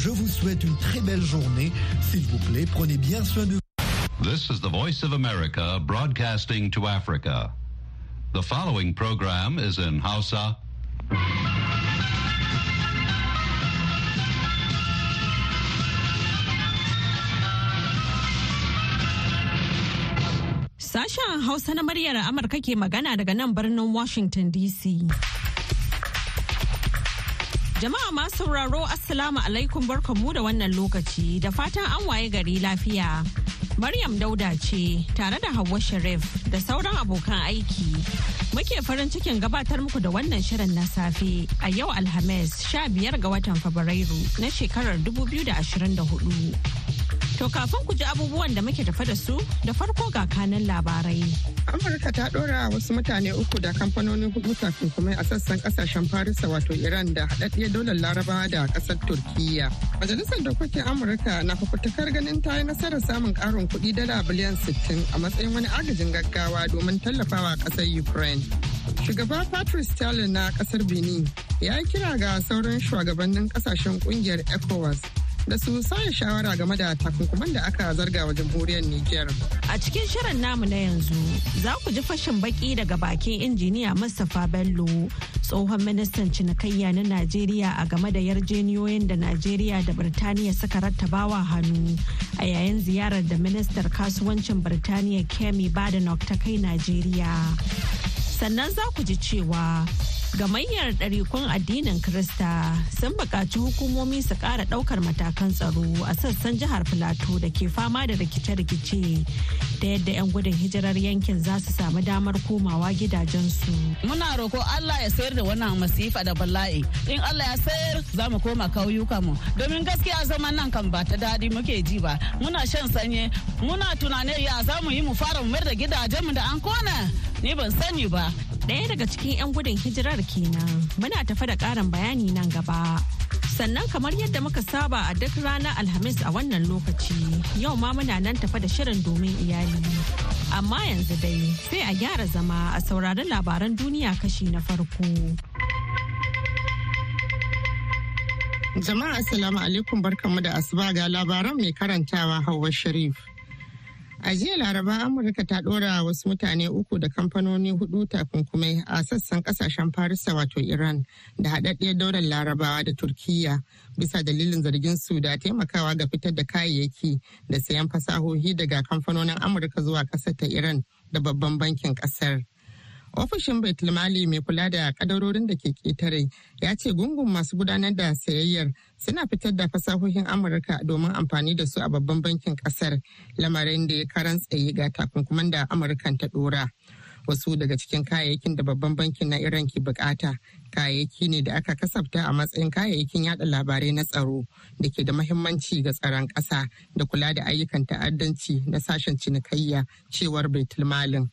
Je vous souhaite une très belle journée. S'il vous plaît, prenez bien soin de vous. This is the Voice of America broadcasting to Africa. The following program is in Hausa. Sashen Hausa na muryar Amurka ke magana daga nan birnin Washington DC. Jama'a masu sauraro Assalamu alaikum barkanmu da wannan lokaci da fatan an waye gari lafiya. Maryam Dauda ce tare da Hauwa Sharif da sauran abokan aiki. Muke farin cikin gabatar muku da wannan shirin na safe a yau Alhamis 15 ga watan Fabrairu na shekarar 2024. To kafin ku ji abubuwan da muke tafa da su da farko ga kanan labarai. Amurka ta ɗora wasu mutane uku da kamfanoni huɗu kuma a sassan ƙasashen Farisa wato Iran da haɗaɗɗiyar daular Larabawa da ƙasar Turkiyya. Majalisar Dokokin Amurka na fafutukar ganin ta yi nasarar samun ƙarin kuɗi dala biliyan 60 a matsayin wani agajin gaggawa domin tallafawa ƙasar Ukraine. Shugaba Patrice Talon na ƙasar Benin ya yi kira ga sauran shugabannin ƙasashen ƙungiyar ECOWAS da su sauya shawara game da takunkuman da aka zarga wa jamhuriyar Nijar. A cikin shirin namu na yanzu za ku ji fashin baki daga bakin injiniya Mustapha Bello tsohon ministan cinikayya na Najeriya a game da yarjeniyoyin da Najeriya da Birtaniya suka rattabawa hannu a yayin ziyarar da ministar kasuwancin Birtaniya Kemi Badenoch ta kai Najeriya. Sannan za ku ji cewa Gamayyar ɗarikun addinin Krista sun buƙaci hukumomi su ƙara ɗaukar matakan tsaro a sassan jihar Filato da ke fama da rikice-rikice da yadda 'yan gudun hijirar yankin za su samu damar komawa gidajensu. Muna roko Allah ya sayar da wannan masifa da bala'i. In Allah ya sayar za mu koma kauyuka mu. Domin gaskiya zaman nan kan ba ta daɗi muke ji ba. Muna shan sanye, muna tunanin ya za mu yi mu fara mu mayar da gidajenmu da an kona. Ni ban sani ba. Ɗaya daga cikin 'yan gudun hijirar kenan muna tafa da ƙarin bayani nan gaba. Sannan kamar yadda muka saba a duk ranar Alhamis a wannan lokaci yau ma muna nan tafa da shirin domin iyali. Amma yanzu dai sai a gyara zama a saurari labaran duniya kashi na farko. Jama'a Assalamu alaikum barkanmu da asuba ga labaran mai karantawa Hauwa Sharif. A jiya Laraba Amurka ta ɗora wasu mutane uku da kamfanoni huɗu takunkumai a sassan ƙasashen Farisa wato Iran da haɗaɗɗiyar daular Larabawa da Turkiyya bisa dalilin zargin su da taimakawa ga fitar da kayayyaki da sayan fasahohi daga kamfanonin Amurka zuwa ƙasar ta Iran da babban bankin ƙasar. Ofishin Baitulmali mai kula da kadarorin da ke ƙetare ya ce gungun masu gudanar da sayayyar suna fitar da fasahohin Amurka domin amfani da su a babban bankin ƙasar lamarin da ya karan tsaye ga takunkuman da Amurkan ta dora. Wasu daga cikin kayayyakin da babban bankin na Iran ke buƙata kayayyaki ne da aka kasafta a matsayin kayayyakin yada labarai na tsaro da ke da mahimmanci ga tsaron ƙasa da kula da ayyukan ta'addanci na sashen cinikayya cewar Baitulmalin.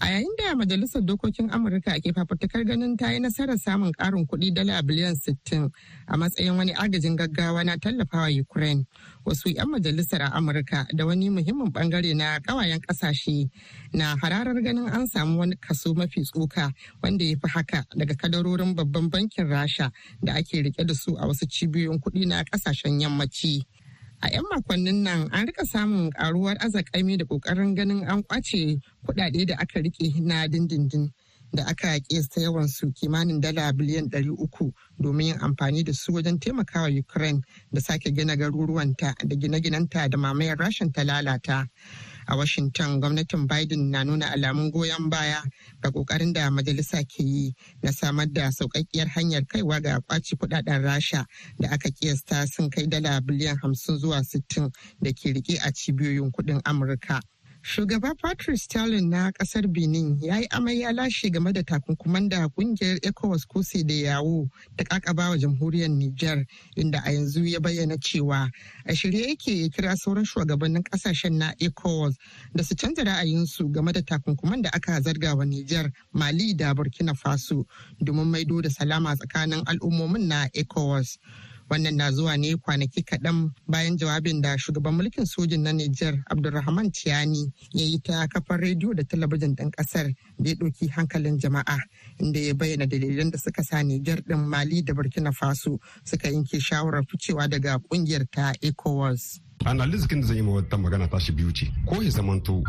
A yayin da Majalisar Dokokin Amurka ke fafutukar ganin ta yi nasarar samun ƙarin kuɗi dala biliyan 60 a matsayin wani agajin gaggawa na tallafawa Ukraine. Wasu 'yan majalisar a Amurka da wani muhimmin ɓangare na ƙawayen ƙasashe na hararar ganin an samu wani kaso mafi tsoka wanda ya fi haka daga kadarorin babban bankin Rasha da ake riƙe da su a wasu cibiyoyin kuɗi na ƙasashen yammaci. A 'yan makonnin nan an riƙa samun karuwar azakami da ƙoƙarin ganin an ƙwace kudade da aka riƙe na dindindin da aka kesta yawan su kimanin dala biliyan 300 domin yin amfani da su wajen taimakawa ukraine da sake gina garuruwanta da gine-ginenta da mamayar rashin ta lalata. A washington gwamnatin biden na nuna alamun goyon baya ga ƙoƙarin da majalisa ke yi na samar da sauƙaƙƙiyar hanyar kaiwa ga kwaci kuɗaɗen rasha da aka kiyasta sun kai dala biliyan hamsin zuwa sittin da ke riƙe a cibiyoyin kuɗin amurka. Shugaba Patrice Stalin na ƙasar Benin ya yi amai ya lashe game da takunkuman da ƙungiyar ECOWAS kose da yawo ta kakaba wa jamhuriyar Nijar inda a yanzu ya bayyana cewa a shirye yake ya kira sauran shugabannin ƙasashen na ECOWAS da su canza ra'ayinsu game da takunkuman da aka zarga wa Nijar, Mali da Burkina Faso domin maido da salama tsakanin al'ummomin na ECOWAS. Wannan na zuwa ne kwanaki kaɗan bayan jawabin da shugaban mulkin sojin na Nijar Abdulrahman Tiani ya yi ta kafar rediyo da talabijin ɗin ƙasar da ya ɗauki hankalin jama'a inda ya bayyana dalilan da suka sa Nijar ɗin Mali da Burkina Faso suka yanke shawarar ficewa daga ƙungiyar ta ECOWAS. Analysis da zan yi wata magana tashi biyu ce. Ko ya zamanto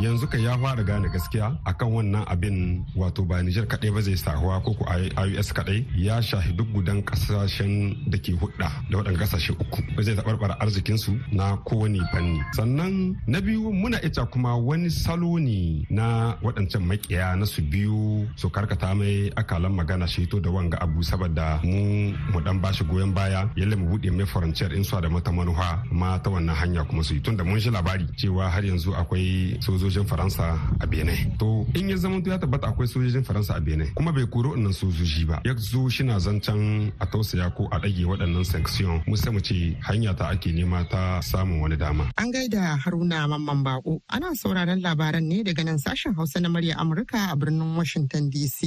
yanzu ka ya fara gane gaskiya akan wannan abin wato ba Niger kadai ba zai sahuwa ko ko IUS kadai ya shahi duk gudan ƙasashen da ke hudda da waɗannan ƙasashe uku. Ba zai tabarbara arzikin su na kowane fanni. Sannan na biyu muna ita kuma wani salo ne na waɗancan makiya na su biyu su karkata mai akalan magana shi to da wanga abu saboda mu mu dan bashi goyon baya. Yalle mu buɗe mai faranciyar insuwa da mata manuha ma ta wannan hanya kuma su yi. Tun da mun shi labari cewa har yanzu akwai sojojin faransa a benin. To in ya zama ya tabbata akwai sojojin faransa a benin kuma bai koro wannan sojoji ba ya zo shina zancen a tausaya ko a ɗage waɗannan sanction. Mu sai mu ce hanya ta ake nema ta samun wani dama. An gaida haruna mamman bako. Ana sauraron labaran ne daga nan sashen hausa na murya amurka a birnin washington dc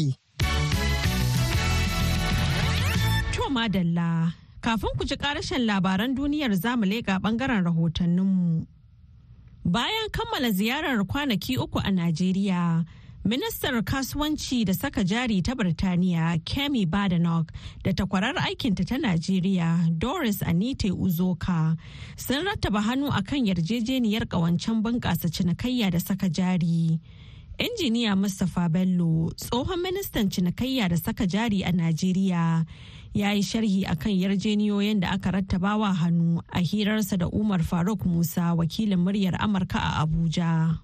To madalla Kafin ku ji karashen labaran duniyar za mu leƙa ɓangaren rahotanninmu. Bayan kammala ziyarar kwanaki uku a Najeriya, Ministar kasuwanci da saka jari ta Birtaniya Kemi Badenoch da takwarar aikinta ta Najeriya Doris Anite Uzoka sun rattaba hannu akan yarjejeniyar ƙawancen bunƙasa cinikayya da saka jari. Injiniya Mustapha Bello, tsohon ministan cinikayya da saka jari a Najeriya, ya yi sharhi akan yarjeniyoyin da aka rattabawa hannu a hirarsa da Umar Faruk Musa wakilin muryar Amurka a Abuja.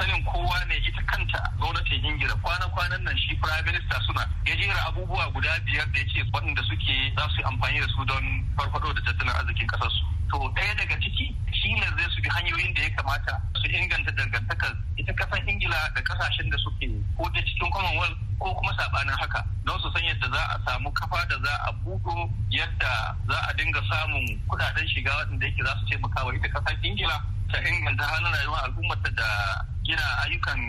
sanin kowa ne ita kanta gwamnatin ingila kwana-kwanan nan shi prime minister suna ya jera abubuwa guda biyar da ya ce waɗanda suke za su amfani da su don farfado da tattalin arzikin ƙasarsu to ɗaya daga ciki shi ne zai su bi hanyoyin da ya kamata su inganta dangantakar ita ƙasar ingila da ƙasashen da suke ko da cikin commonwealth ko kuma sabanin haka don su san yadda za a samu kafa da za a buɗo yadda za a dinga samun kuɗaɗen shiga waɗanda yake za su taimaka wa ita ƙasar ingila ta inganta halin rayuwar al'ummata da gina ayyukan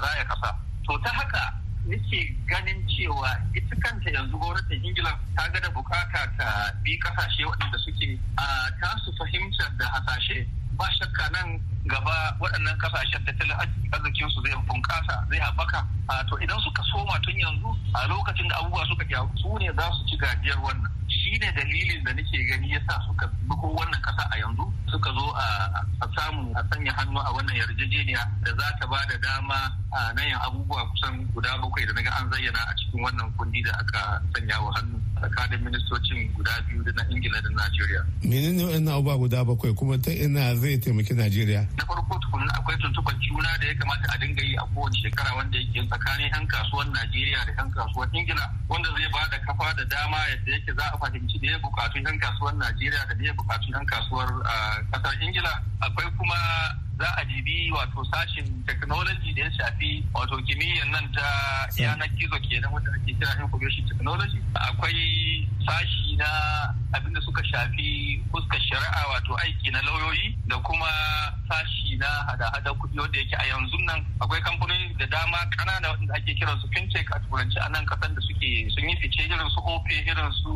raya kasa to ta haka nake ganin cewa ita kanta yanzu gwamnatin ingila ta ga da buƙata ta bi ƙasashe waɗanda suke a tasu fahimtar da hasashe. Ba shakka nan gaba waɗannan ƙasashen tattalin arzikin su zai bunƙasa zai haɓaka. To idan suka soma tun yanzu a lokacin da abubuwa suka gyaru su ne za su ci gajiyar wannan. Shi ne dalilin da nake gani ya sa suka buko wannan kasa suka zo a samu a sanya hannu a wannan yarjejeniya da za ta ba da dama a nan abubuwa kusan guda bakwai da na ga an zayyana a cikin wannan kundi da aka sanya wa hannu tsakanin ministocin guda biyu da na ingila da najeriya. Menene wannan abubuwa guda bakwai kuma ta ina zai taimaki najeriya? Na farko tukunna akwai tuntuɓar juna da ya kamata a dinga yi a kowace shekara wanda yake tsakanin 'yan kasuwar najeriya da 'yan kasuwar ingila wanda zai ba da kafa da dama yadda yake za a fahimci da ya bukatu 'yan kasuwar najeriya da ya bukatu 'yan kasuwar ƙasar ingila. Akwai kuma za a dibi wato sashin technology da ya shafi wato kimiyyar nan ta yanar gizo kenan wanda ake kira information technology. Akwai sashi na abin da suka shafi fuskar shari'a wato aiki na lauyoyi da kuma sashi na hada-hada kuɗi wanda yake a yanzu nan. Akwai kamfanoni da dama ƙanana wanda ake kiran su fintech a turanci a nan kasan da suke sun yi fice irin su ope irin su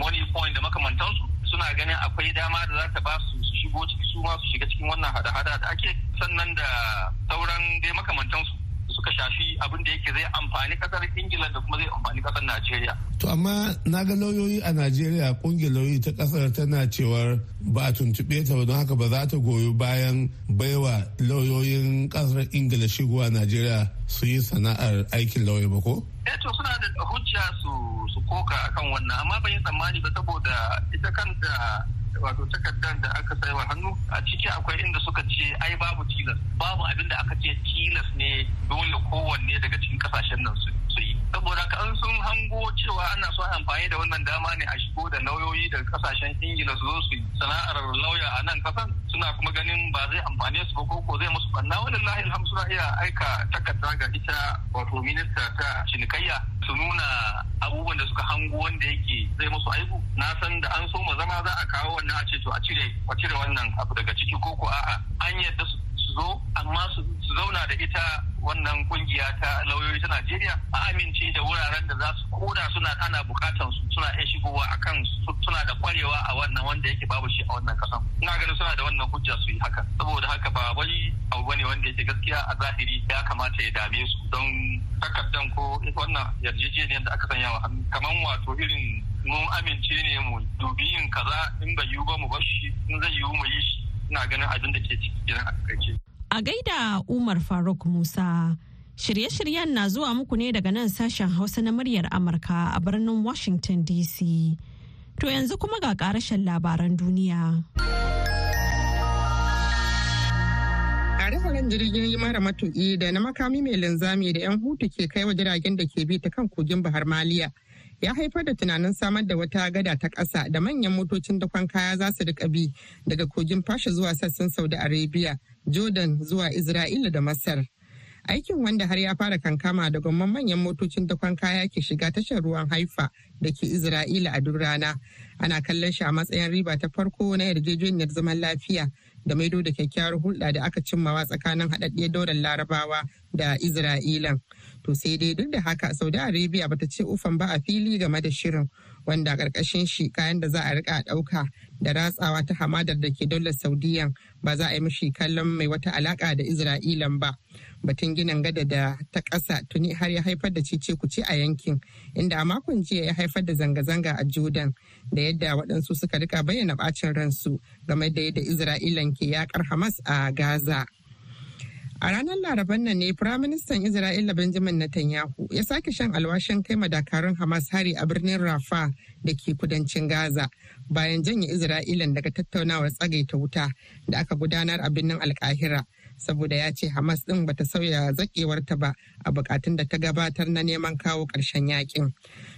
money point da makamantansu. Suna ganin akwai dama da za ta ba su shigo ciki su ma su shiga cikin wannan hada-hada da ake sannan da sauran dai makamantansu suka shafi abin da yake zai amfani ƙasar ingila da kuma zai amfani ƙasar najeriya. To amma na ga lauyoyi a najeriya ƙungiyar lauyoyi ta ƙasar tana cewar ba a tuntuɓe ta ba don haka ba za ta goyi bayan baiwa lauyoyin ƙasar ingila shigowa najeriya su yi sana'ar aikin lauya ba ko? Eh to suna da hujja su su koka akan wannan amma ban yi tsammani ba saboda ita kanta wato takardar da aka saiwa hannu a ciki akwai inda suka ce ai babu tilas. Babu abin da aka ce tilas ne dole kowanne daga cikin ƙasashen nan su yi. Saboda ka an sun hango cewa ana so amfani da wannan dama ne a shigo da lauyoyi daga ƙasashen ingila su zo su sana'ar lauya a nan kasan suna kuma ganin ba zai amfane su ba ko zai musu banna wani lahil suna iya aika takarda ga ita wato minista ta cinikayya su nuna abubuwan da suka hango wanda yake zai musu aibu. Na san da an so ma zama za a kawo wannan a ce to a cire a cire wannan abu daga ciki ko ko a'a. An yadda su zo amma su zauna da ita wannan ƙungiya ta lauyoyi ta Najeriya a amince da wuraren da za su koda suna ana bukatan su suna iya shigowa akan suna da kwarewa a wannan wanda yake babu shi a wannan kasan. Ina ganin suna da wannan hujja su yi haka. Saboda haka ba wai abu ba ne wanda yake gaskiya a zahiri ya kamata ya dame su. Don takardan ko wannan yarjejeniyar da aka sanya wa hannu kamar wato irin mun amince ne mu dubi yin kaza in bai yiwu ba mu bar shi in zai yiwu mu yi shi. Ina ganin abin da ke ciki a A gaida Umar Faruk Musa, shirye-shiryen na zuwa muku ne daga nan sashen Hausa na muryar Amurka a birnin Washington DC. To yanzu kuma ga karashen labaran duniya. Hare-haren jirgin mara matuƙi da na makami mai linzami da 'yan hutu ke kai wa jiragen da ke bi ta kan kogin Bahar Maliya ya haifar da tunanin samar da wata gada ta ƙasa da manyan motocin dakon kaya za su riƙa bi daga kogin fasha zuwa sassan Saudi Arabia, Jordan zuwa Isra'ila da Masar. Aikin wanda har ya fara kankama da gwamman manyan motocin dakon kaya ke shiga tashar ruwan haifa da ke Isra'ila a duk rana. Ana kallon shi a matsayin riba ta farko na yarjejeniyar zaman lafiya da maido da kyakkyawar hulɗa da aka cimmawa tsakanin haɗaɗɗiyar daular larabawa da Isra'ilan. To sai dai duk da haka Saudi Arabia bata ce ufan ba a fili game da shirin wanda a ƙarƙashin shi kayan da za a riƙa ɗauka da ratsawa ta hamadar da ke daular Saudiyan ba za a yi mishi kallon mai wata alaƙa da Isra'ilan ba. Batun ginin gada da ta ƙasa tuni har ya haifar da cece kuce a yankin inda a makon jiya ya haifar da zanga-zanga a Jordan da yadda waɗansu suka riƙa bayyana ɓacin ransu game da yadda Isra'ilan ke yakar Hamas a Gaza. A ranar Laraban nan ne Firaministan Isra'ila Benjamin Netanyahu ya sake shan alwashin kai dakarun Hamas hari a birnin Rafa da ke kudancin Gaza bayan janye Isra'ilan daga tattaunawar tsagaita wuta da aka gudanar a birnin Alkahira. Saboda ya ce Hamas ɗin bata sauya zakewarta ba a bukatun da ta gabatar na neman kawo ƙarshen yaƙin.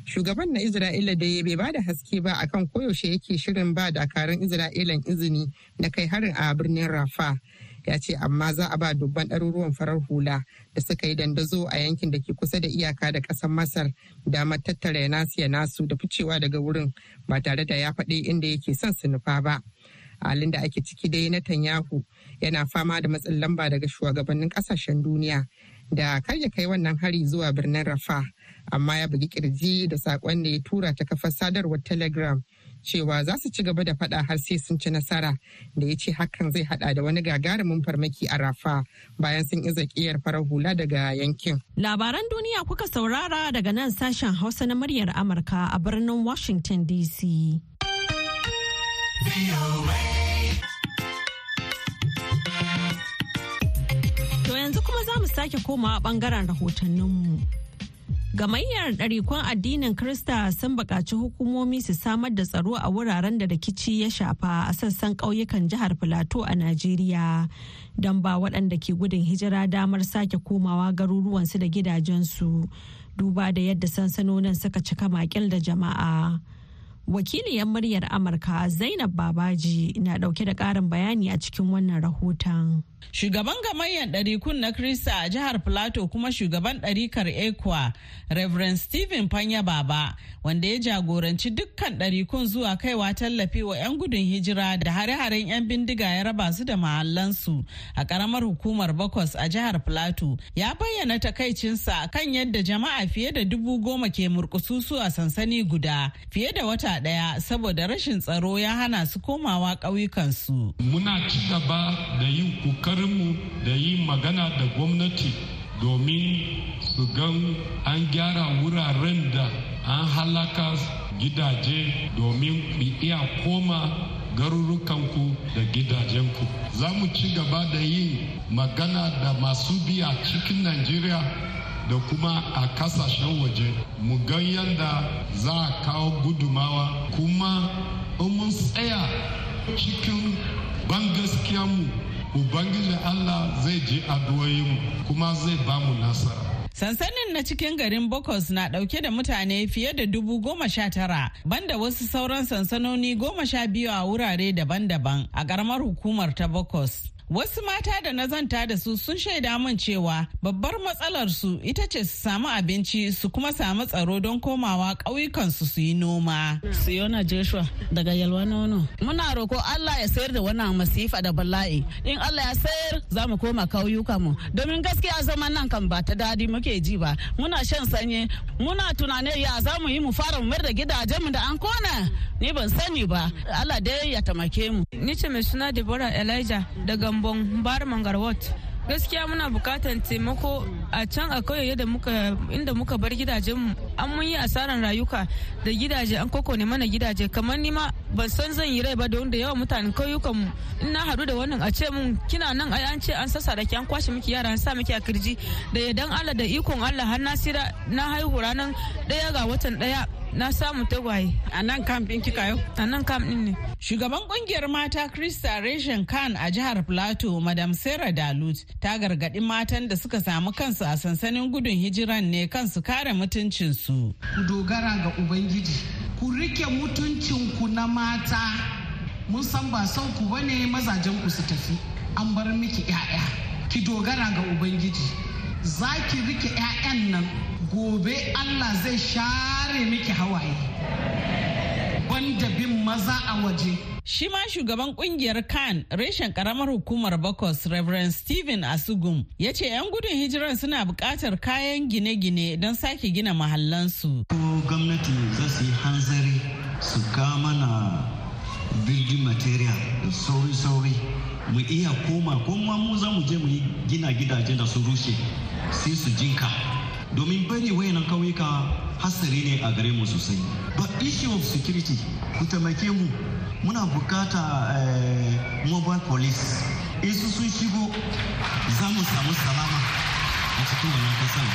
Shugaban na Isra'ila da bai ba da haske ba akan koyaushe yake shirin ba dakarun Isra'ilan izini na kai harin a birnin Rafa. Ya ce amma za a ba dubban ɗaruruwan farar hula da suka yi dandazo a yankin da ke kusa da iyaka da ƙasar masar damar tattara ya nasu ya nasu da ficewa daga wurin ba tare da ya faɗi inda yake son su nufa ba. Halin da ake ciki dai na tanyahu yana fama da matsin lamba daga shugabannin ƙasashen duniya da kar ya kai wannan hari zuwa birnin rafa amma ya bugi ƙirji da saƙon da ya tura ta kafar sadarwar telegram cewa za su ci gaba da fada har sai sun ci nasara da ya ce hakan zai hada da wani gagarumin farmaki a rafa bayan sun iza kiyar farar hula daga yankin. Labaran duniya kuka saurara daga nan sashen Hausa na muryar Amurka a birnin Washington DC. To yanzu kuma za mu sake komawa ɓangaren rahotanninmu. Gamayyar ɗarikun addinin Krista sun buƙaci hukumomi su samar da tsaro a wuraren da rikici ya shafa a sassan ƙauyukan jihar Filato a Najeriya don ba waɗanda ke gudun hijira damar sake komawa garuruwansu da gidajensu duba da yadda sansanonin suka cika makil da jama'a. Wakiliyar muryar Amurka Zainab Babaji na ɗauke da ƙarin bayani a cikin wannan rahoton. Shugaban gamayyar ɗarikun na Krista a jihar Plateau kuma shugaban ɗarikar Ekwa, Reverend Stephen Panya Baba, wanda ya jagoranci dukkan ɗarikun zuwa kaiwa tallafi wa 'yan gudun hijira da hare-haren 'yan bindiga ya raba su da mahallansu a ƙaramar hukumar Bakwas a jihar Plateau, ya bayyana takaicinsa kan yadda jama'a fiye da dubu goma ke murkususu a sansani guda fiye da wata ɗaya saboda rashin tsaro ya hana su komawa ƙauyukansu. Muna ci gaba da yin ƙoƙarinmu da yi magana da gwamnati domin su gan an gyara wuraren da an halaka gidaje domin iya koma garurukanku da gidajenku. Za mu ci gaba da yin magana da masu biya cikin najeriya da kuma a ƙasashen waje. Mu gan yadda za a kawo gudumawa kuma in mun tsaya cikin ban mu Ubangiji Allah zai ji mu kuma zai ba mu nasara. Sansanin na cikin garin Bokos na ɗauke da mutane fiye da dubu goma sha tara banda wasu sauran sansanoni goma sha biyu a wurare daban-daban a karamar hukumar ta Bokos. Wasu mata da na zanta da su sun shaida min cewa babbar matsalar su ita ce su samu abinci su kuma samu tsaro don komawa ƙauyukansu su yi noma. Siyona Joshua daga Yalwa Nono. Muna roko Allah ya sayar da wannan masifa da bala'i. In Allah ya sayar za mu koma kauyuka mu. Domin gaskiya zaman nan kan ba ta daɗi muke ji ba. Muna shan sanye, muna tunanin ya za mu yi mu fara mu da gidajen mu da an kona. Ni ban sani ba. Allah dai ya tamake mu. Ni ce mai suna Deborah Elijah daga Gambon Bar Mangarwat. gaskiya muna bukatan taimako a can a kauye muka inda muka bar gidajenmu an mun yi asaran rayuka da gidaje an koko ne mana gidaje. Kamar nima ban san zan yi rai ba da wanda yawan mutanen kauyukan mu. In na hadu da wannan a ce mun kina nan ai an ce an sassa da an kwashe miki yara an sa miki a ƙirji. Da yadan Allah da ikon Allah har na sira na haihu ranar ɗaya ga watan ɗaya na samu tagwaye. A nan kam ɗin kika yau? A nan kam ɗin ne. Shugaban ƙungiyar mata krista reshen khan a jihar plateau madam sarah dalut ta gargaɗi matan da suka samu kansu a sansanin gudun hijiran ne kansu kare mutuncinsu. Ku dogara ga ubangiji. Ku riƙe mutuncinku na mata. Mun san ba son ku ba ne mazajen ku su tafi. An bar miki 'ya'ya ki dogara ga ubangiji. Za ki riƙe 'ya'yan nan. Gobe Allah zai share miki hawaye wanda bin maza a waje Shi ma shugaban ƙungiyar Khan reshen karamar hukumar Bakos Reverend Stephen Asugum ya ce 'yan gudun hijirar suna buƙatar kayan gine-gine don sake gina mahallansu. Ko gwamnati za su yi hanzari su mana building material da sauri-sauri mu iya koma kuma mu za mu je mu yi gina gidajen da su rushe sai su jinka. Domin bari wayanan kauyuka hasari ne a gare mu sosai. But issue of security. Ku taimake mu. Muna buƙata mobile police. Isu sun shigo za mu samu salama a cikin wannan kasan.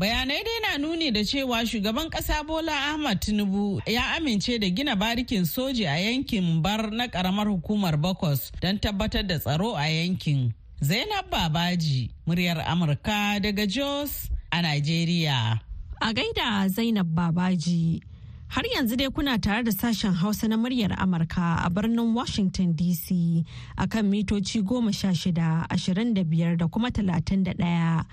Bayanai dai na nuni da cewa shugaban kasa bola ahmad tinubu ya amince da gina barikin soji a yankin bar na karamar hukumar bakos don tabbatar da tsaro a yankin. Zainab babaji muryar amurka daga jos a Najeriya. A gaida Zainab Babaji. Har yanzu dai kuna tare da sashen Hausa na muryar Amurka a birnin Washington DC a kan mitoci goma sha shida, ashirin da biyar da kuma talatin da ɗaya.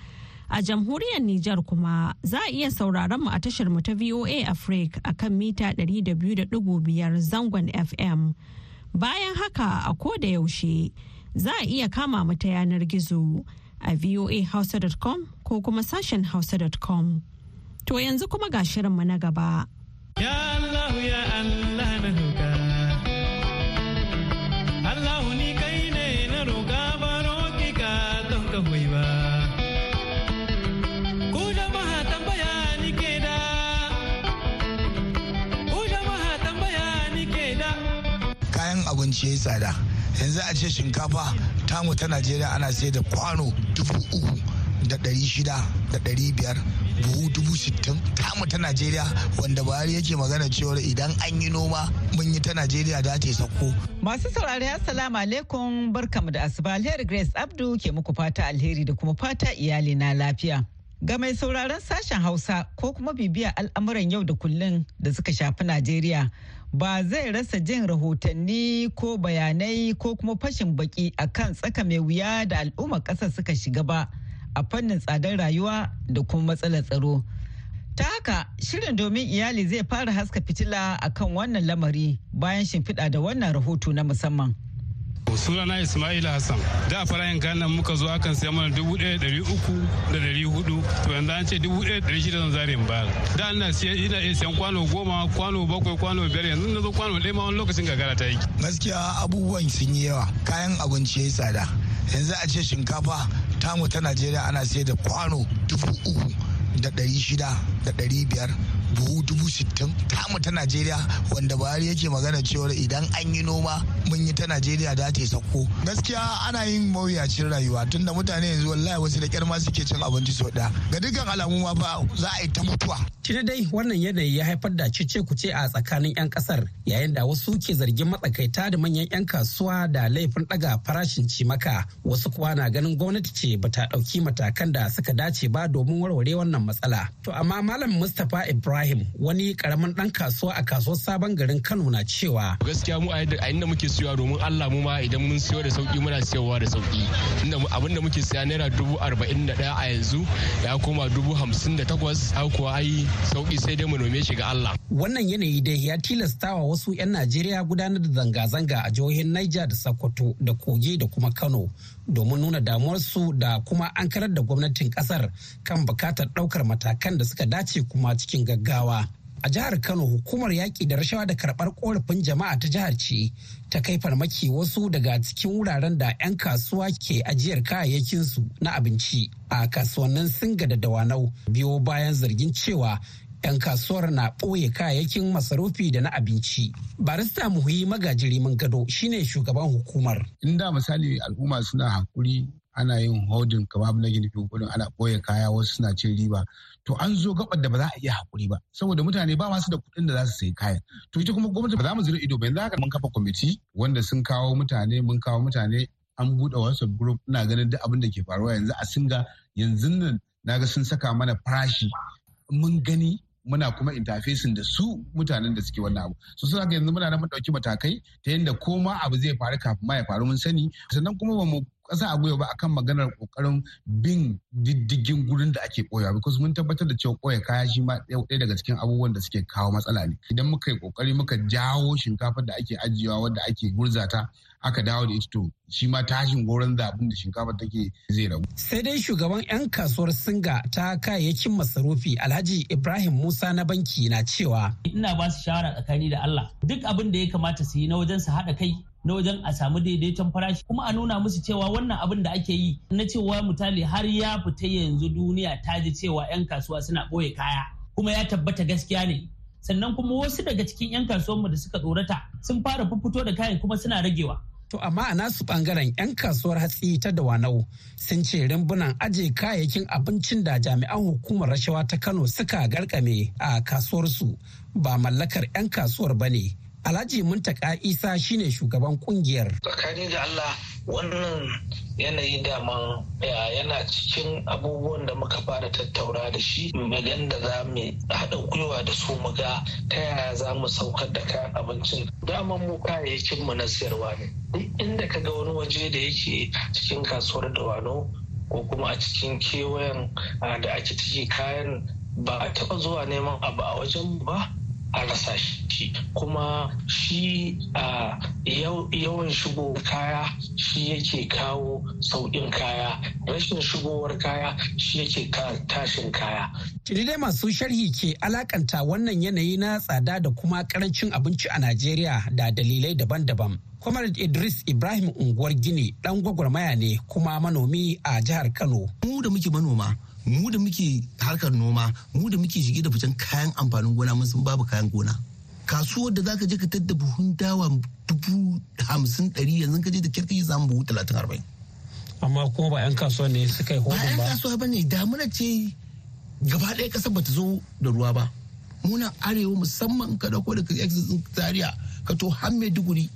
A jamhuriyar Nijar kuma za a iya sauraron mu a tashar mu ta VOA Africa a kan mita ɗari da biyu da biyar zangon FM. Bayan haka a ko da yaushe za a iya kama mu ta yanar gizo. A voahausa.com ko kuma sashen hausa.com. To yanzu kuma ga shirinmu na gaba. Ya Allah ya Allah na roƙa. Allah ni kai ne na roƙa baro ki ka don ka ba. Ku jama'a tambaya ni ke da. Ku jama'a tambaya ni ke da. Kayan abinci ya tsada. Yanzu a ce shinkafa tamu ta najeriya ana sai da kwano dubu uku da ɗari shida da ɗari biyar buhu dubu sittin. Tamu ta najeriya wanda buhari yake magana cewar idan an yi noma mun yi ta najeriya da ta sako masu saurari assalamu alaikum barkamu da asuba. Alheri grace abdu ke muku fata alheri da kuma fata iyali na lafiya. Ga mai sauraron sashen Hausa ko kuma bibiya al'amuran yau da kullun da suka shafi Najeriya ba zai rasa jin rahotanni ko bayanai ko kuma fashin baki a kan tsaka mai wuya da al'ummar ƙasar suka shiga ba a fannin tsadar rayuwa da kuma matsalar tsaro. Ta haka shirin domin iyali zai fara haska fitila akan wannan lamari bayan shimfiɗa da wannan rahoto na musamman. Sunana ismaila hassan. Da farayin kayan muka zo akan sai mana dubu ɗaya ɗari uku da ɗari huɗu to yanzu an ce dubu ɗaya ɗari shida zan zare in bayar. Da ina siya ina iya siyan kwano goma kwano bakwai kwano biyar. Yanzu na zo kwano ɗaya ma wani lokacin gagara ta yi. gaskiya abubuwan sun yi yawa. Kayan abinci ya yi tsada. Yanzu a ce shinkafa tamu ta najeriya ana sayar da kwano dubu uku da ɗari shida da ɗari biyar. Buhu dubu sittin tamu ta najeriya wanda buhari yake magana cewar idan an yi noma mun yi ta najeriya da ta sauko gaskiya ana yin mawuyacin rayuwa tunda mutane yanzu wallahi wasu da kyar ma suke cin abinci sau ɗaya ga dukkan alamu ma fa za a yi ta mutuwa. Tuna dai wannan yanayi ya haifar da cece kuce a tsakanin 'yan ƙasar yayin da wasu ke zargin matsakaita da manyan 'yan kasuwa da laifin ɗaga farashin cimaka wasu kuwa na ganin gwamnati ce bata ɗauki matakan da suka dace ba domin warware wannan matsala. To amma Malam Mustapha Ibrahim Ibrahim wani ƙaramin dan kasuwa a kasuwar sabon garin Kano na cewa. Gaskiya mu a inda muke siyowa domin Allah mu ma idan mun siyo da sauƙi muna siyowa da sauƙi. Inda abin da muke siya naira dubu arba'in da ɗaya a yanzu ya koma dubu hamsin da takwas har kuwa ai sauƙi sai dai mu nome shi ga Allah. Wannan yanayi dai ya tilastawa wasu 'yan Najeriya gudanar da zanga-zanga a jihohin Niger da Sokoto da Kogi da kuma Kano domin nuna damuwarsu da kuma an karar da gwamnatin ƙasar kan buƙatar ɗaukar matakan da suka dace kuma cikin gaggawa. A jihar Kano hukumar yaƙi da rashawa da karɓar ƙorafin jama'a ta jihar ce ta kai farmaki wasu daga cikin wuraren da 'yan kasuwa ke ajiyar kayayyakinsu na abinci a kasuwannin Singa da Dawanau biyo bayan zargin cewa 'yan kasuwar na ɓoye kayayyakin masarufi da na abinci. Barista Muhi Magajiri gado shine shugaban hukumar. Inda misali al'umma suna haƙuri ana yin hodin kamar na gini gudun ana ɓoye kaya wasu suna cin riba to an zo gabar da ba za a iya haƙuri ba saboda mutane ba masu da kuɗin da za su sayi kayan to ita kuma gwamnati ba za mu zira ido ba yanzu haka mun kafa kwamiti wanda sun kawo mutane mun kawo mutane an buɗe wasu group ina ganin duk abin da ke faruwa yanzu a singa yanzu nan na ga sun saka mana farashi mun gani muna kuma interfacing da su mutanen da suke wannan abu. Su suna ga yanzu muna da mun ɗauki matakai ta yadda koma abu zai faru kafin ma ya faru mun sani. Sannan kuma ba mu kasa a gwiwa ba akan maganar ƙoƙarin bin diddigin gurin da ake koya because mun tabbatar da cewa koya kaya shi ma ɗaya daga cikin abubuwan da suke kawo matsala ne idan muka yi ƙoƙari muka jawo shinkafar da ake ajiyewa wadda ake gurzata aka dawo da ita to shi ma tashin goron zabin da shinkafa take zai ragu. Sai dai shugaban 'yan kasuwar Singa ta kayayyakin masarufi Alhaji Ibrahim Musa na banki na cewa. Ina ba su shawara tsakani da Allah duk abin da ya kamata su yi na wajen su haɗa kai na wajen a samu daidaiton farashi. Kuma a nuna musu cewa wannan abin da ake yi na cewa mutane har ya fita yanzu duniya ta ji cewa 'yan kasuwa suna ɓoye kaya kuma ya tabbata gaskiya ne. Sannan kuma wasu daga cikin 'yan kasuwanmu da suka tsorata sun fara fito da kayan kuma suna ragewa. To amma a nasu ɓangaren 'yan kasuwar hatsi ta Dawanau sun ce rimbunan aje kayayyakin abincin da jami'an hukumar rashawa ta Kano suka garkame a kasuwarsu ba mallakar 'yan kasuwar ba ne. Alhaji Muntaka Isa shine shugaban ƙungiyar. Tsakani da Allah wannan yanayi daman yana cikin abubuwan da muka fara tattaura da shi magan da za mu haɗa gwiwa da su mu ga ta yaya za mu saukar da kayan abincin. Daman mu kayayyakin mu na siyarwa ne. Duk inda ka ga wani waje da yake cikin kasuwar dawano ko kuma a cikin kewayen da ake ciki kayan ba a taɓa zuwa neman abu a wajen ba. A rasa shi kuma shi a yawan shigo kaya shi yake kawo sauƙin kaya rashin shigowar kaya shi yake tashin kaya. Tuni dai masu sharhi ke alakanta wannan yanayi na tsada da kuma ƙarancin abinci a Najeriya da dalilai daban-daban. Comrade Idris Ibrahim unguwar Gini ɗan gwagwarmaya ne kuma manomi a jihar Kano. Mu da muke manoma mu da muke harkar noma mu da muke shige da ficen kayan amfanin gona mun san babu kayan gona. Kasuwar da zaka je ka tadda buhun dawa dubu hamsin ɗari yanzu ka je da kirki ya samu buhu talatin arba'in. amma kuma ba 'yan kasuwa ne suka yi hodin ba. ba. 'yan kasuwa ba ne damuna ce gaba ɗaya ƙasar bata zo da ruwa ba. Muna arewa musamman ka ɗauko daga exit din zaria ka to har maiduguri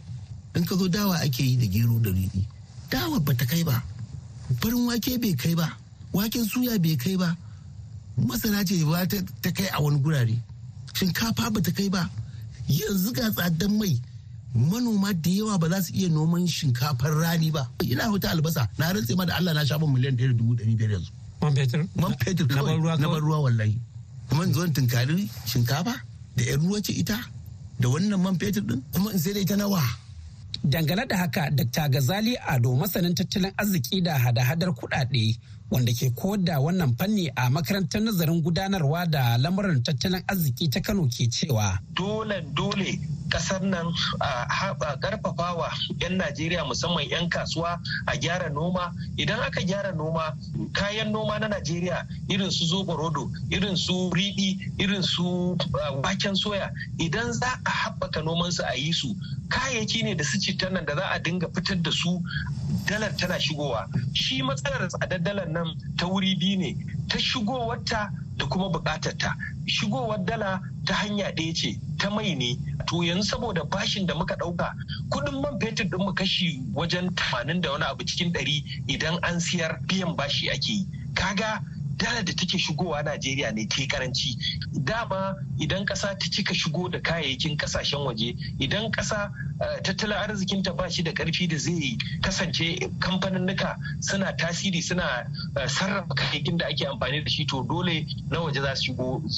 in ka zo dawa ake yi da gero da riɗi. Dawa bata kai ba. Farin wake bai kai ba. Waken suya bai kai ba. Masara ce ba ta kai a wani gurare. Shinkafa ba ta kai ba. Yanzu ga tsadan mai. Manoma da yawa ba za su iya noman shinkafar rani ba. Ina wata albasa. Na rantse ma da Allah na shafa miliyan ɗaya da dubu ɗari biyar yanzu. Man fetur? Man fetur kawai. na bar ruwa wallahi. Kuma in zo in tunkari shinkafa da yan ruwa ce ita da wannan man fetur din kuma in sai da ita nawa Dangane da haka, Dr. Gazali Ado masanin tattalin arziki da hada-hadar kuɗaɗe wanda ke koyar da wannan fanni a makarantar nazarin gudanarwa da lamuran tattalin arziki ta Kano ke cewa. Dole dole ƙasar nan a karfafawa 'yan Najeriya musamman 'yan kasuwa a gyara noma. Idan aka gyara noma kayan noma na Najeriya irin su zoɓorodo irin su riɗi irin su waken soya idan za a haɓaka nomansu a yi su kayayyaki ne da su citan nan da za a dinga fitar da su dalar tana shigowa. Shi matsalar tsadar dalar nan ta wuri biyu ne ta shigowarta da kuma bukatarta shigowar dala ta hanya ɗaya ce ta mai ne. To yanzu saboda bashin da muka ɗauka kuɗin man fetur ɗin mu kashi wajen tamanin da wani abu cikin ɗari idan an siyar biyan bashi ake yi. Kaga dala da take shigowa Najeriya ne ta karanci. Dama idan ƙasa ta cika shigo da kayayyakin ƙasashen waje idan ƙasa tattalin arzikinta ba shi da ƙarfi da zai kasance kamfaninnika suna tasiri suna sarrafa kayayyakin da ake amfani da shi to dole na waje za su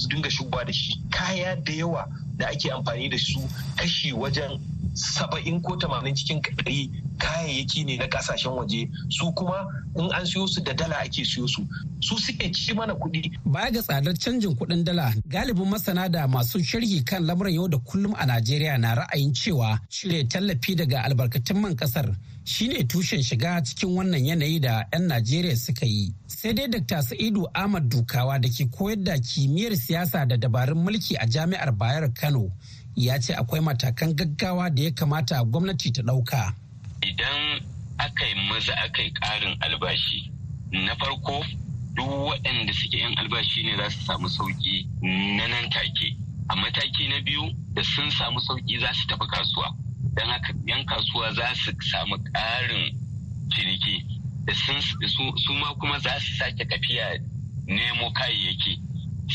dinga shigowa da shi. Kaya da yawa da ake amfani da su kashi wajen saba'in ko tamanin cikin ɗari kayayyaki ne na ƙasashen waje su kuma in an siyo su da dala ake siyo su su suke ci mana kuɗi. Baya ga tsadar canjin kuɗin dala galibin masana da masu sharhi kan lamuran yau da kullum a Najeriya na ra'ayin cewa cire tallafi daga albarkatun man ƙasar shine tushen shiga cikin wannan yanayi da 'yan Najeriya suka yi. Sai dai Dr. Sa'idu Ahmad Dukawa da ke koyar da kimiyyar siyasa da dabarun mulki a Jami'ar Bayero Kano ya ce akwai matakan gaggawa da ya kamata gwamnati ta ɗauka. Idan aka yi maza aka yi ƙarin albashi, na farko duk waɗanda suke yan albashi ne za su samu sauƙi na nan take. A mataki na biyu da sun samu sauƙi za su tafi kasuwa. Don haka yan kasuwa za su samu ƙarin ciniki. Da su ma kuma za su sake tafiya nemo kayayyaki.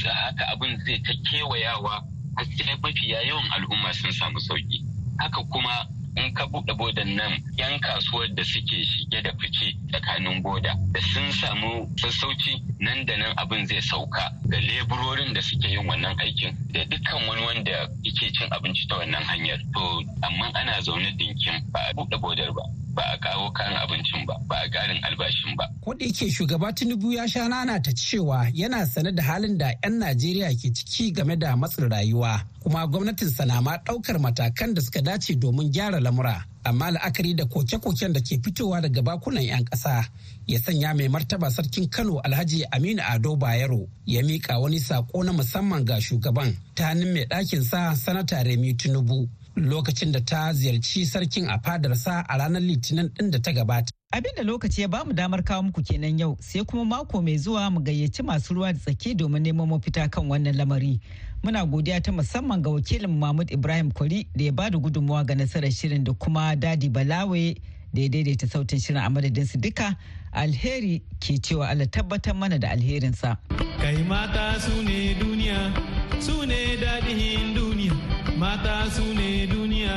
Haka abin zai ta kewayawa sai mafiya yawan al'umma sun samu sauƙi haka kuma in ka buɗe bodan nan yan kasuwar da suke shige da fice tsakanin boda da sun samu sassauci nan da nan abin zai sauka ga leburorin da suke yin wannan aikin da dukkan wani wanda yake cin abinci ta wannan hanyar. To amma ana zaune dinkin ba a buɗe bodar ba. Ba a kawo kayan abincin ba ba a garin albashin ba. Ko yake shugaba Tinubu ya sha nana ta cewa yana sane da halin da 'yan Najeriya ke ciki game da matsin rayuwa kuma gwamnatin na ma ɗaukar matakan da suka dace domin gyara lamura. Amma la'akari da koke-koken da ke fitowa daga bakunan 'yan ƙasa ya sanya mai martaba sarkin Kano Alhaji Aminu Ado Bayero ya miƙa wani saƙo na musamman ga shugaban ta hannun mai ɗakin sa sanata Remi Tinubu lokacin da ta ziyarci sarkin a fadarsa a ranar litinin din da ta gabata. Abin da lokaci ya ba mu damar kawo muku kenan yau sai kuma mako mai zuwa mu gayyaci masu ruwa da tsaki domin neman mafita kan wannan lamari. Muna godiya ta musamman ga wakilin Mahmud Ibrahim Kwari da ya ba da gudunmawa ga nasarar shirin da kuma Dadi Balawe da ya daidaita sautin shirin a madadin su duka alheri ke cewa Allah tabbatar mana da alherinsa. Kai mata su ne duniya, su ne daɗin duniya. mata su ne.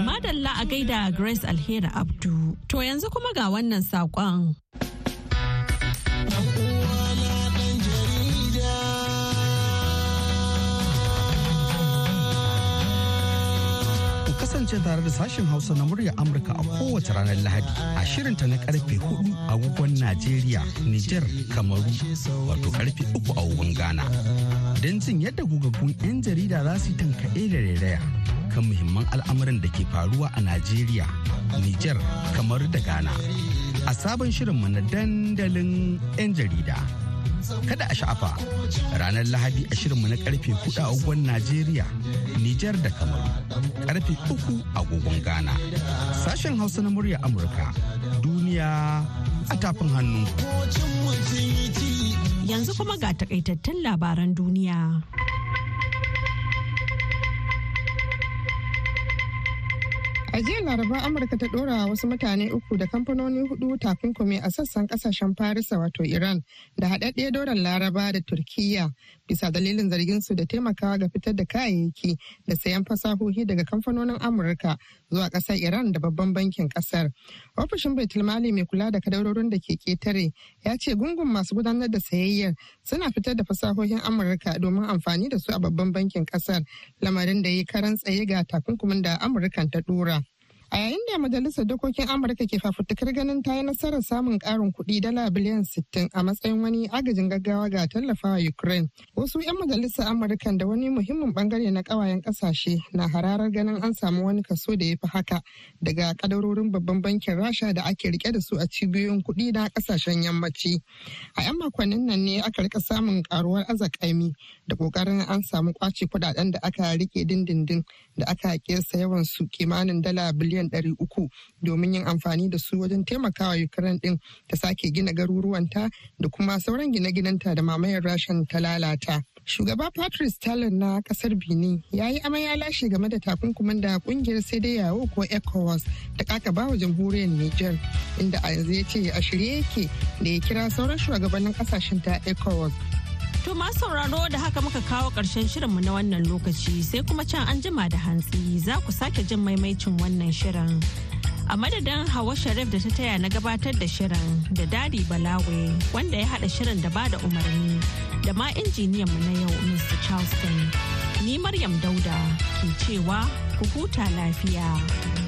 Madalla a gaida Grace Alheri Abdu. To yanzu kuma ga wannan saƙon. Kasance tare da sashen hausa na murya amurka a kowace ranar lahadi a shirinta na ƙarfe 4 agogon najeriya niger kamaru wato ƙarfe 3 agogon ghana don jin yadda gugaggun 'yan jarida za su tankaɗe da rairaya kan muhimman al'amuran da ke faruwa a Najeriya, Nijar, kamar da Ghana. A sabon shirinmu na dandalin 'yan jarida. Kada a sha'afa ranar Lahadi a shirinmu na ƙarfe 4 agogon Najeriya, Nijar da Kamaru, ƙarfe 3 agogon Ghana. Sashen Hausa na murya Amurka, duniya a tafin hannu. Yanzu kuma ga takaitattun labaran duniya. A jiya Laraba Amurka ta ɗora wasu mutane uku da kamfanoni huɗu takunkumi a sassan ƙasashen Farisa wato Iran da haɗaɗɗe doron Laraba da Turkiyya bisa dalilin zargin su da taimakawa ga fitar da kayayyaki da sayan fasahohi daga kamfanonin Amurka zuwa ƙasar Iran da babban bankin ƙasar. Ofishin Baitulmali mai kula da kadarorin da ke ƙetare ya ce gungun masu gudanar da sayayyar suna fitar da fasahohin Amurka domin amfani da su a babban bankin ƙasar lamarin da ya karan tsaye ga takunkumin da Amurkan ta ɗora. A yayin da Majalisar Dokokin Amurka ke fafutukar ganin ta yi nasarar samun ƙarin kuɗi dala biliyan 60 a matsayin wani agajin gaggawa ga tallafawa Ukraine. Wasu 'yan majalisar Amurkan da wani muhimmin ɓangare na ƙawayen ƙasashe na hararar ganin an samu wani kaso da ya fi haka daga kadarorin babban bankin Rasha da ake riƙe da su a cibiyoyin kuɗi na ƙasashen yammaci. A 'yan makonnin nan ne aka riƙa samun karuwar azakaimi da ƙoƙarin an samu ƙwace kuɗaɗen da aka riƙe dindindin da aka kesa yawan su kimanin dala biliyan miliyan ɗari uku domin yin amfani da su wajen taimakawa Ukraine ɗin ta sake gina garuruwanta da kuma sauran gine-ginenta da mamayar rashin ta lalata. Shugaba Patrice Talon na ƙasar Benin ya yi amai ya lashe game da takunkumin da ƙungiyar sai dai yawo ko ECOWAS da kaka bawa jamhuriyar Niger inda a yanzu ya ce a shirye yake da ya kira sauran shugabannin ƙasashen ta ECOWAS To ma sauraro da haka muka kawo ƙarshen shirinmu na wannan lokaci sai kuma can an jima da hantsi za ku sake jin maimaicin wannan shirin. A madadin Hawa Sharif da ta taya na gabatar da shirin da Dadi Balawe wanda ya haɗa shirin da ba da umarni da ma injiniyan mu na yau Mr. Charleston. Ni Maryam Dauda ke cewa ku huta lafiya.